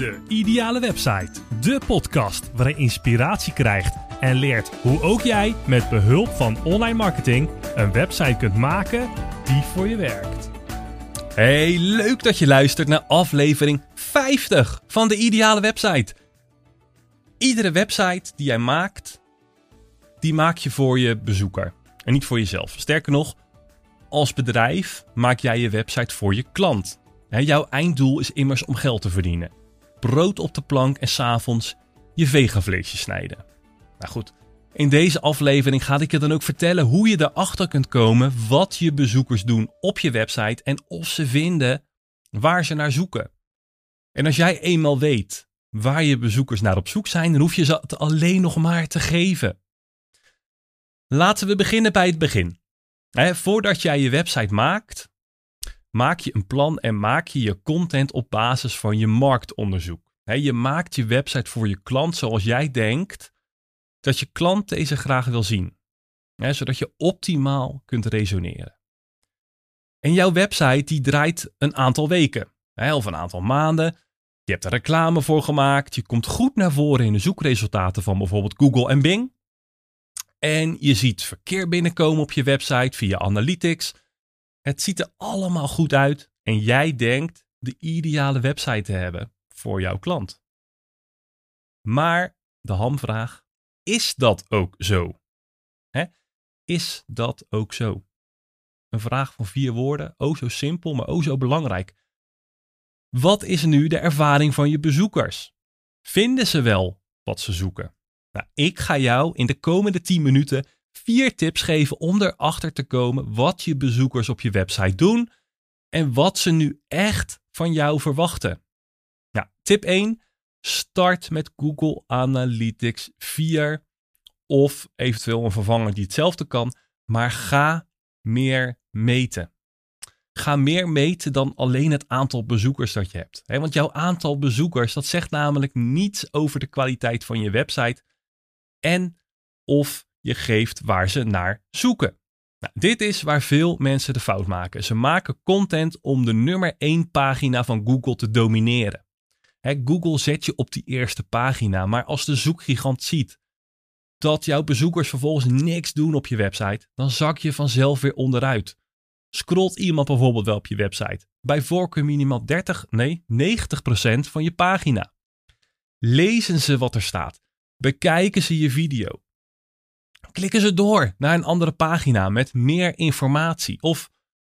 De Ideale Website. De podcast waarin je inspiratie krijgt en leert hoe ook jij met behulp van online marketing een website kunt maken die voor je werkt. Hey, leuk dat je luistert naar aflevering 50 van de Ideale Website. Iedere website die jij maakt, die maak je voor je bezoeker en niet voor jezelf. Sterker nog, als bedrijf maak jij je website voor je klant. Jouw einddoel is immers om geld te verdienen. Brood op de plank en s'avonds je vegavleesje snijden. Nou goed, in deze aflevering ga ik je dan ook vertellen hoe je erachter kunt komen wat je bezoekers doen op je website en of ze vinden waar ze naar zoeken. En als jij eenmaal weet waar je bezoekers naar op zoek zijn, dan hoef je ze het alleen nog maar te geven. Laten we beginnen bij het begin. voordat jij je website maakt, maak je een plan en maak je je content op basis van je marktonderzoek. je maakt je website voor je klant zoals jij denkt dat je klant deze graag wil zien. zodat je optimaal kunt resoneren. En jouw website die draait een aantal weken of een aantal maanden. Je hebt er reclame voor gemaakt. Je komt goed naar voren in de zoekresultaten van bijvoorbeeld Google en Bing. En je ziet verkeer binnenkomen op je website via Analytics. Het ziet er allemaal goed uit en jij denkt de ideale website te hebben voor jouw klant. Maar de hamvraag, is dat ook zo? Hè? Is dat ook zo? Een vraag van vier woorden, oh zo simpel, maar oh zo belangrijk. Wat is nu de ervaring van je bezoekers? Vinden ze wel wat ze zoeken? Nou, ik ga jou in de komende 10 minuten vier tips geven om erachter te komen wat je bezoekers op je website doen en wat ze nu echt van jou verwachten. Tip 1. Start met Google Analytics 4 of eventueel een vervanger die hetzelfde kan, maar ga meer meten. Ga meer meten dan alleen het aantal bezoekers dat je hebt. Want jouw aantal bezoekers, dat zegt namelijk niets over de kwaliteit van je website en of je geeft waar ze naar zoeken. Nou, dit is waar veel mensen de fout maken. Ze maken content om de nummer 1 pagina van Google te domineren. Google zet je op die eerste pagina, maar als de zoekgigant ziet dat jouw bezoekers vervolgens niks doen op je website, dan zak je vanzelf weer onderuit. Scrolt iemand bijvoorbeeld wel op je website? Bij voorkeur minimaal 30, nee, 90% van je pagina. Lezen ze wat er staat? Bekijken ze je video? Klikken ze door naar een andere pagina met meer informatie. Of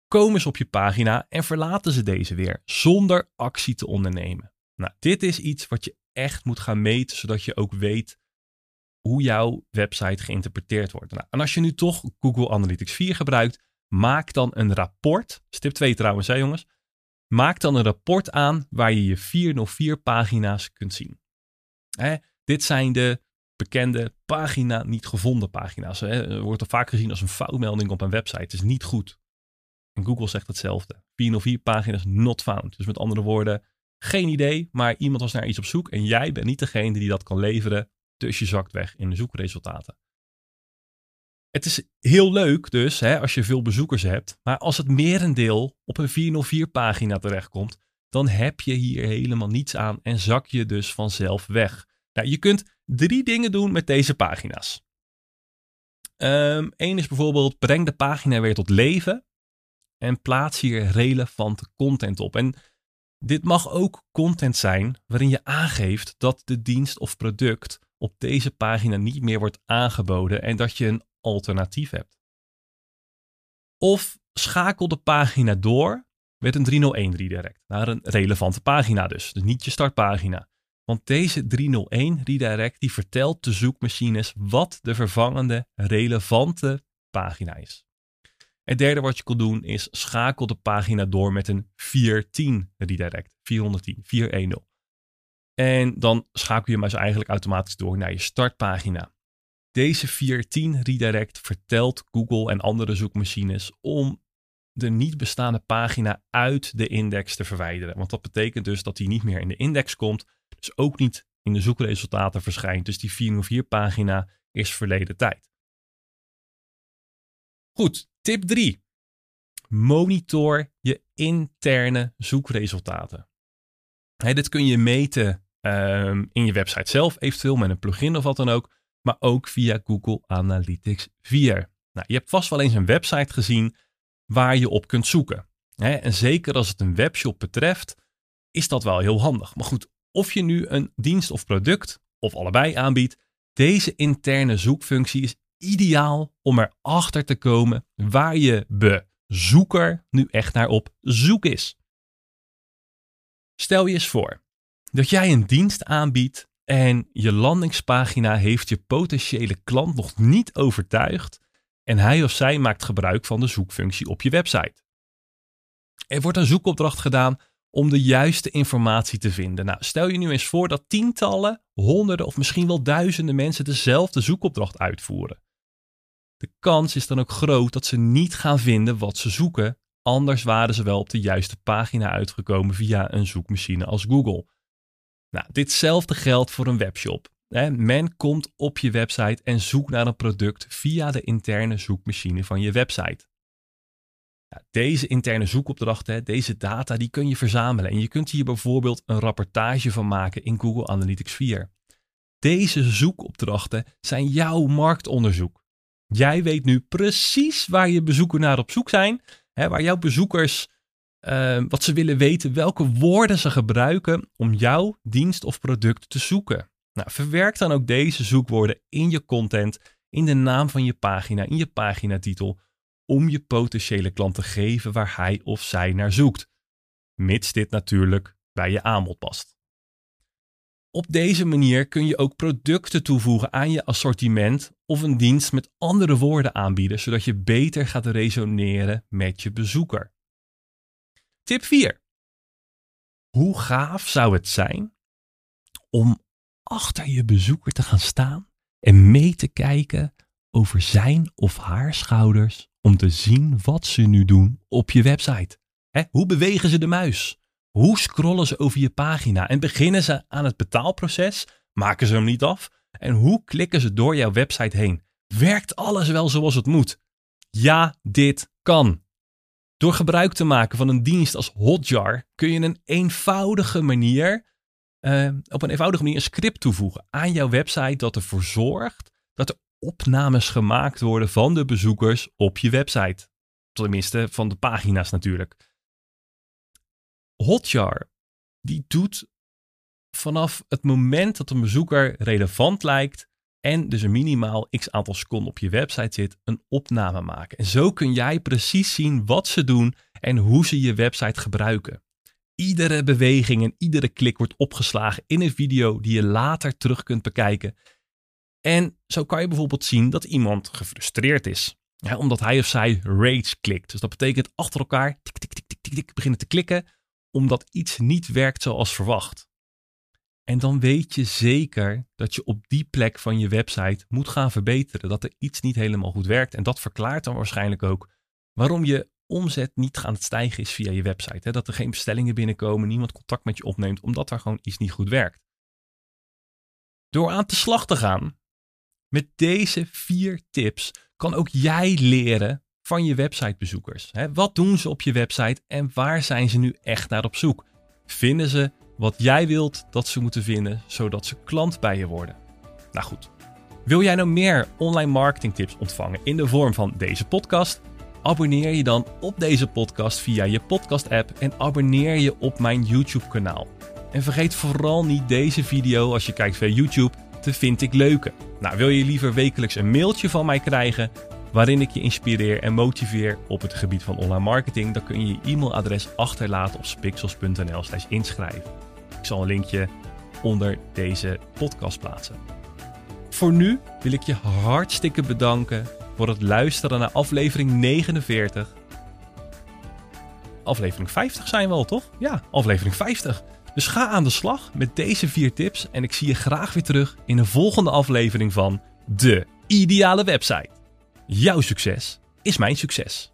komen ze op je pagina en verlaten ze deze weer zonder actie te ondernemen. Nou, dit is iets wat je echt moet gaan meten, zodat je ook weet hoe jouw website geïnterpreteerd wordt. Nou, en als je nu toch Google Analytics 4 gebruikt, maak dan een rapport. Stip 2 trouwens, hè jongens. Maak dan een rapport aan waar je je 404 pagina's kunt zien. Hè, dit zijn de bekende pagina niet gevonden pagina's. Hè. Wordt er vaak gezien als een foutmelding op een website. Het is niet goed. En Google zegt hetzelfde. 404 pagina's not found. Dus met andere woorden, geen idee, maar iemand was naar iets op zoek en jij bent niet degene die dat kan leveren. Dus je zakt weg in de zoekresultaten. Het is heel leuk dus hè, als je veel bezoekers hebt, maar als het merendeel op een 404 pagina terechtkomt, dan heb je hier helemaal niets aan en zak je dus vanzelf weg. Nou, je kunt drie dingen doen met deze pagina's. Eén ehm, is bijvoorbeeld breng de pagina weer tot leven en plaats hier relevante content op. En dit mag ook content zijn waarin je aangeeft dat de dienst of product op deze pagina niet meer wordt aangeboden en dat je een alternatief hebt. Of schakel de pagina door met een 301 redirect naar een relevante pagina dus. Dus niet je startpagina. Want deze 301 redirect die vertelt de zoekmachines wat de vervangende relevante pagina is. Het derde wat je kan doen is schakel de pagina door met een 410 redirect. 410, 410. En dan schakel je maar zo eigenlijk automatisch door naar je startpagina. Deze 410 redirect vertelt Google en andere zoekmachines om de niet bestaande pagina uit de index te verwijderen. Want dat betekent dus dat die niet meer in de index komt, dus ook niet in de zoekresultaten verschijnt. Dus die 404 pagina is verleden tijd. Goed, tip 3. Monitor je interne zoekresultaten. dit kun je meten ehm, in je website zelf, eventueel met een plugin of wat dan ook, maar ook via Google Analytics 4. Nou, je hebt vast wel eens een website gezien waar je op kunt zoeken. en zeker als het een webshop betreft, is dat wel heel handig. Maar goed, of je nu een dienst of product of allebei aanbiedt, deze interne zoekfunctie is ideaal om erachter te komen waar je bezoeker nu echt naar op zoek is. Stel je eens voor dat jij een dienst aanbiedt en je landingspagina heeft je potentiële klant nog niet overtuigd en hij of zij maakt gebruik van de zoekfunctie op je website. Er wordt een zoekopdracht gedaan om de juiste informatie te vinden. Nou, stel je nu eens voor dat tientallen, honderden of misschien wel duizenden mensen dezelfde zoekopdracht uitvoeren. De kans is dan ook groot dat ze niet gaan vinden wat ze zoeken, anders waren ze wel op de juiste pagina uitgekomen via een zoekmachine als Google. Nou, ditzelfde geldt voor een webshop. Men komt op je website en zoekt naar een product via de interne zoekmachine van je website. Deze interne zoekopdrachten, deze data, die kun je verzamelen en je kunt hier bijvoorbeeld een rapportage van maken in Google Analytics 4. Deze zoekopdrachten zijn jouw marktonderzoek. Jij weet nu precies waar je bezoekers naar op zoek zijn, hè, waar jouw bezoekers uh, wat ze willen weten, welke woorden ze gebruiken om jouw dienst of product te zoeken. Nou, verwerk dan ook deze zoekwoorden in je content, in de naam van je pagina, in je paginatitel, om je potentiële klant te geven waar hij of zij naar zoekt. Mits dit natuurlijk bij je aanbod past. Op deze manier kun je ook producten toevoegen aan je assortiment of een dienst met andere woorden aanbieden, zodat je beter gaat resoneren met je bezoeker. Tip 4. Hoe gaaf zou het zijn om achter je bezoeker te gaan staan en mee te kijken over zijn of haar schouders om te zien wat ze nu doen op je website. hoe bewegen ze de muis? Hoe scrollen ze over je pagina en beginnen ze aan het betaalproces? Maken ze hem niet af? En hoe klikken ze door jouw website heen? Werkt alles wel zoals het moet? Ja, dit kan. Door gebruik te maken van een dienst als Hotjar kun je een eenvoudige manier, uh, op een eenvoudige manier een script toevoegen aan jouw website dat ervoor zorgt dat er opnames gemaakt worden van de bezoekers op je website. Tenminste, van de pagina's natuurlijk. Hotjar, die doet vanaf het moment dat een bezoeker relevant lijkt en dus een minimaal x aantal seconden op je website zit, een opname maken. En zo kun jij precies zien wat ze doen en hoe ze je website gebruiken. Iedere beweging en iedere klik wordt opgeslagen in een video die je later terug kunt bekijken en zo kan je bijvoorbeeld zien dat iemand gefrustreerd is. Omdat hij of zij rage klikt. Dus dat betekent achter elkaar tik, tik, tik, tik, tik, tik, beginnen te klikken. Omdat iets niet werkt zoals verwacht. En dan weet je zeker dat je op die plek van je website moet gaan verbeteren. Dat er iets niet helemaal goed werkt. En dat verklaart dan waarschijnlijk ook waarom je omzet niet aan het stijgen is via je website. Dat er geen bestellingen binnenkomen, niemand contact met je opneemt, omdat er gewoon iets niet goed werkt. Door aan te slag te gaan, met deze vier tips kan ook jij leren van je websitebezoekers. Wat doen ze op je website en waar zijn ze nu echt naar op zoek? Vinden ze wat jij wilt dat ze moeten vinden, zodat ze klant bij je worden? Nou goed, wil jij nou meer online marketing tips ontvangen in de vorm van deze podcast? Abonneer je dan op deze podcast via je podcast app en abonneer je op mijn YouTube kanaal. En vergeet vooral niet deze video als je kijkt via YouTube te vind ik leuke. Nou, wil je liever wekelijks een mailtje van mij krijgen waarin ik je inspireer en motiveer op het gebied van online marketing, dan kun je je e-mailadres achterlaten op spixels.nl/slash inschrijven. Ik zal een linkje onder deze podcast plaatsen. Voor nu wil ik je hartstikke bedanken voor het luisteren naar aflevering 49. Aflevering 50 zijn we al, toch? Ja, aflevering 50. Dus ga aan de slag met deze vier tips en ik zie je graag weer terug in een volgende aflevering van De Ideale Website. Jouw succes is mijn succes.